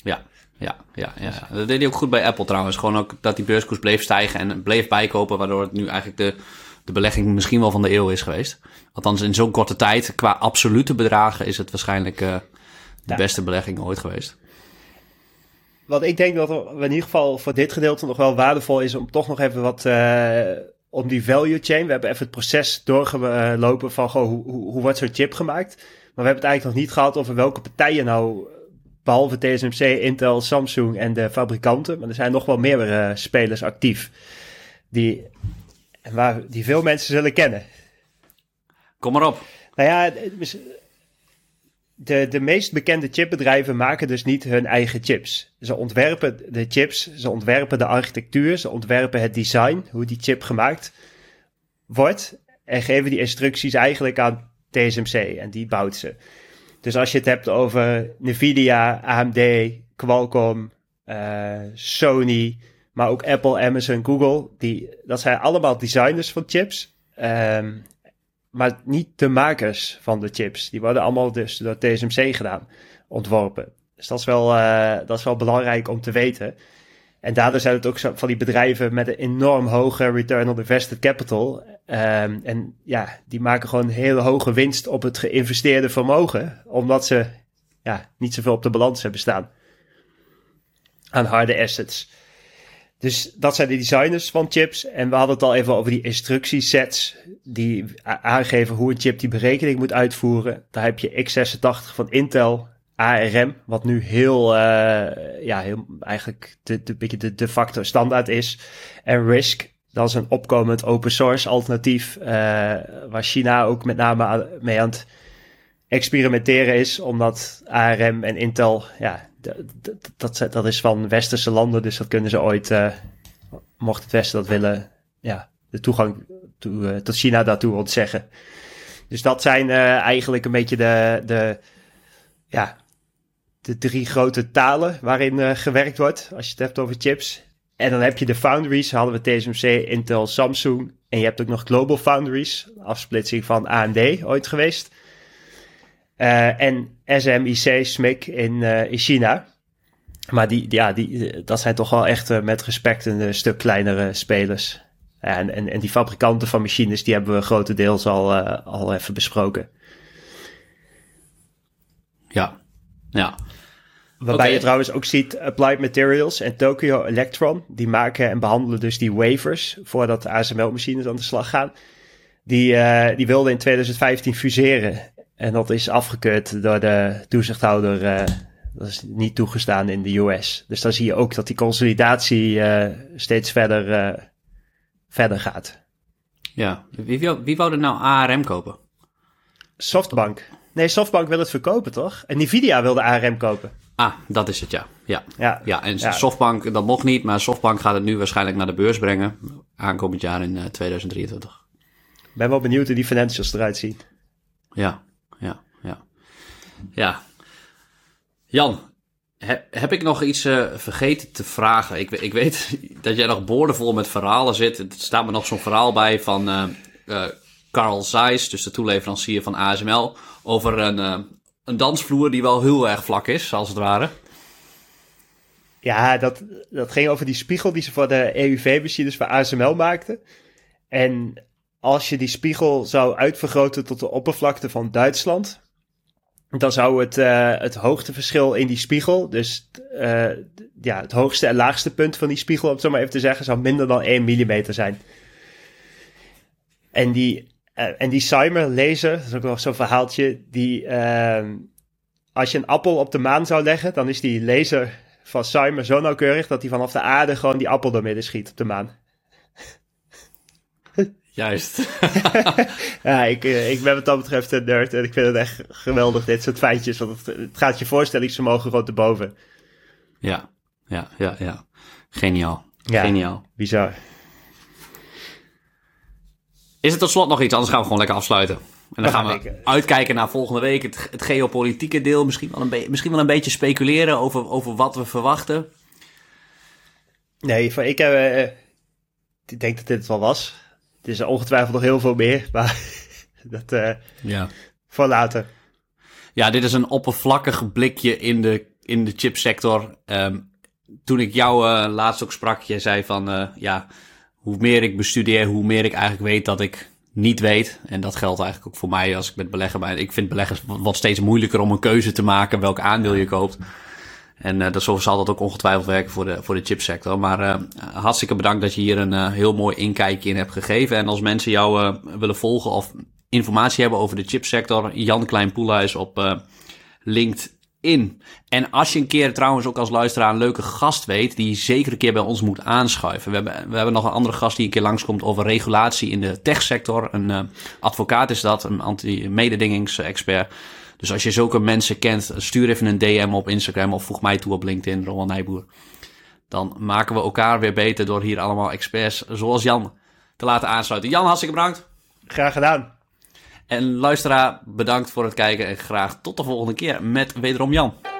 Ja, ja, ja, ja. Dat deed hij ook goed bij Apple trouwens. Gewoon ook dat die beurskoers bleef stijgen en bleef bijkopen, waardoor het nu eigenlijk de, de belegging misschien wel van de eeuw is geweest. Althans, in zo'n korte tijd, qua absolute bedragen, is het waarschijnlijk uh, de beste belegging ooit geweest wat ik denk dat er in ieder geval voor dit gedeelte nog wel waardevol is om toch nog even wat uh, om die value chain. We hebben even het proces doorgelopen van goh, hoe, hoe, hoe wordt zo'n chip gemaakt. Maar we hebben het eigenlijk nog niet gehad over welke partijen nou, behalve TSMC, Intel, Samsung en de fabrikanten. Maar er zijn nog wel meer uh, spelers actief die, waar, die veel mensen zullen kennen. Kom maar op. Nou ja, de, de meest bekende chipbedrijven maken dus niet hun eigen chips. Ze ontwerpen de chips, ze ontwerpen de architectuur, ze ontwerpen het design, hoe die chip gemaakt wordt. En geven die instructies eigenlijk aan TSMC en die bouwt ze. Dus als je het hebt over Nvidia, AMD, Qualcomm, uh, Sony, maar ook Apple, Amazon, Google, die, dat zijn allemaal designers van chips. Um, maar niet de makers van de chips. Die worden allemaal dus door TSMC gedaan, ontworpen. Dus dat is wel, uh, dat is wel belangrijk om te weten. En daardoor zijn het ook van die bedrijven met een enorm hoge return on invested capital. Um, en ja, die maken gewoon een hele hoge winst op het geïnvesteerde vermogen, omdat ze ja, niet zoveel op de balans hebben staan aan harde assets. Dus dat zijn de designers van chips. En we hadden het al even over die instructiesets. Die aangeven hoe een chip die berekening moet uitvoeren. Daar heb je x86 van Intel, ARM, wat nu heel, uh, ja, heel eigenlijk de, de, beetje de, de facto standaard is. En RISC, dat is een opkomend open source alternatief. Uh, waar China ook met name mee aan het experimenteren is. Omdat ARM en Intel, ja, dat, dat, is van westerse landen, dus dat kunnen ze ooit, uh, mocht het Westen dat willen, ja, de toegang to, uh, tot China daartoe ontzeggen. Dus dat zijn uh, eigenlijk een beetje de, de, ja, de drie grote talen waarin gewerkt wordt, als je het hebt over chips. En dan heb je de foundries, hadden we TSMC, Intel, Samsung. En je hebt ook nog Global Foundries, afsplitsing van AMD ooit geweest. Uh, en SMIC, SMIC in, uh, in China. Maar die, ja, die, dat zijn toch wel echt uh, met respect een stuk kleinere spelers. En, en, en die fabrikanten van machines, die hebben we grotendeels al, al even besproken. Ja, ja. Waarbij okay. je trouwens ook ziet Applied Materials en Tokyo Electron. Die maken en behandelen dus die wafers voordat de ASML-machines aan de slag gaan. Die, uh, die wilden in 2015 fuseren. En dat is afgekeurd door de toezichthouder uh, Dat is niet toegestaan in de US. Dus dan zie je ook dat die consolidatie uh, steeds verder, uh, verder gaat. Ja, wie, wie, wie wou er nou ARM kopen? Softbank. Nee, Softbank wil het verkopen, toch? En Nvidia wilde ARM kopen. Ah, dat is het, ja. Ja, ja. ja en Softbank, dat mocht niet, maar Softbank gaat het nu waarschijnlijk naar de beurs brengen. Aankomend jaar in uh, 2023. Ben wel benieuwd hoe die financials eruit zien. Ja, ja, ja. Ja. Jan, heb, ik nog iets uh, vergeten te vragen? Ik, ik weet dat jij nog boordevol met verhalen zit. Er staat me nog zo'n verhaal bij van uh, uh, Carl Zeiss, dus de toeleverancier van ASML, over een, een dansvloer die wel heel erg vlak is, als het ware. Ja, dat, dat ging over die spiegel die ze voor de EUV-machines voor ASML maakten. En als je die spiegel zou uitvergroten tot de oppervlakte van Duitsland, dan zou het, uh, het hoogteverschil in die spiegel, dus uh, ja, het hoogste en laagste punt van die spiegel, om het zo maar even te zeggen, zou minder dan 1 mm zijn. En die, uh, en die Cymer laser, dat is ook nog zo'n verhaaltje, die, ehm, als je een appel op de maan zou leggen, dan is die laser van Cymer zo nauwkeurig dat hij vanaf de aarde gewoon die appel door midden schiet op de maan. Juist. ja, ik, eh, ik ben wat dat betreft een nerd en ik vind het echt geweldig, dit soort feitjes. Want het, het gaat je voorstellingsvermogen gewoon te boven. Ja, ja, ja, ja. Geniaal. Ja, Geniaal. Bizar. Is het tot slot nog iets, anders gaan we gewoon lekker afsluiten. En dan gaan we uitkijken naar volgende week. Het, het geopolitieke deel. Misschien wel, een misschien wel een beetje speculeren over, over wat we verwachten. Nee, ik, heb, uh, ik denk dat dit het wel was. Het is ongetwijfeld nog heel veel meer, maar dat uh, ja. voor later. Ja, dit is een oppervlakkig blikje in de, in de chipsector. Um, toen ik jou uh, laatst ook sprak, je zei van uh, ja, hoe meer ik bestudeer, hoe meer ik eigenlijk weet dat ik niet weet. En dat geldt eigenlijk ook voor mij als ik met beleggen ben. Ik vind beleggen wat steeds moeilijker om een keuze te maken welk aandeel je koopt. En uh, dat, zo zal dat ook ongetwijfeld werken voor de, voor de chipsector. Maar uh, hartstikke bedankt dat je hier een uh, heel mooi inkijkje in hebt gegeven. En als mensen jou willen volgen of informatie hebben over de chipsector, Jan Klein Poelhuis op LinkedIn. En als je een keer trouwens ook als luisteraar een leuke gast weet, die zeker een keer bij ons moet aanschuiven. We hebben, we hebben nog een andere gast die een keer langskomt over regulatie in de techsector. Een advocaat is dat, een anti-mededingingsexpert. Dus als je zulke mensen kent, stuur even een DM op Instagram of voeg mij toe op LinkedIn, Rowan Nijboer. Dan maken we elkaar weer beter door hier allemaal experts zoals Jan te laten aansluiten. Jan, hartstikke bedankt. Graag gedaan. En luisteraar, bedankt voor het kijken en graag tot de volgende keer met wederom Jan.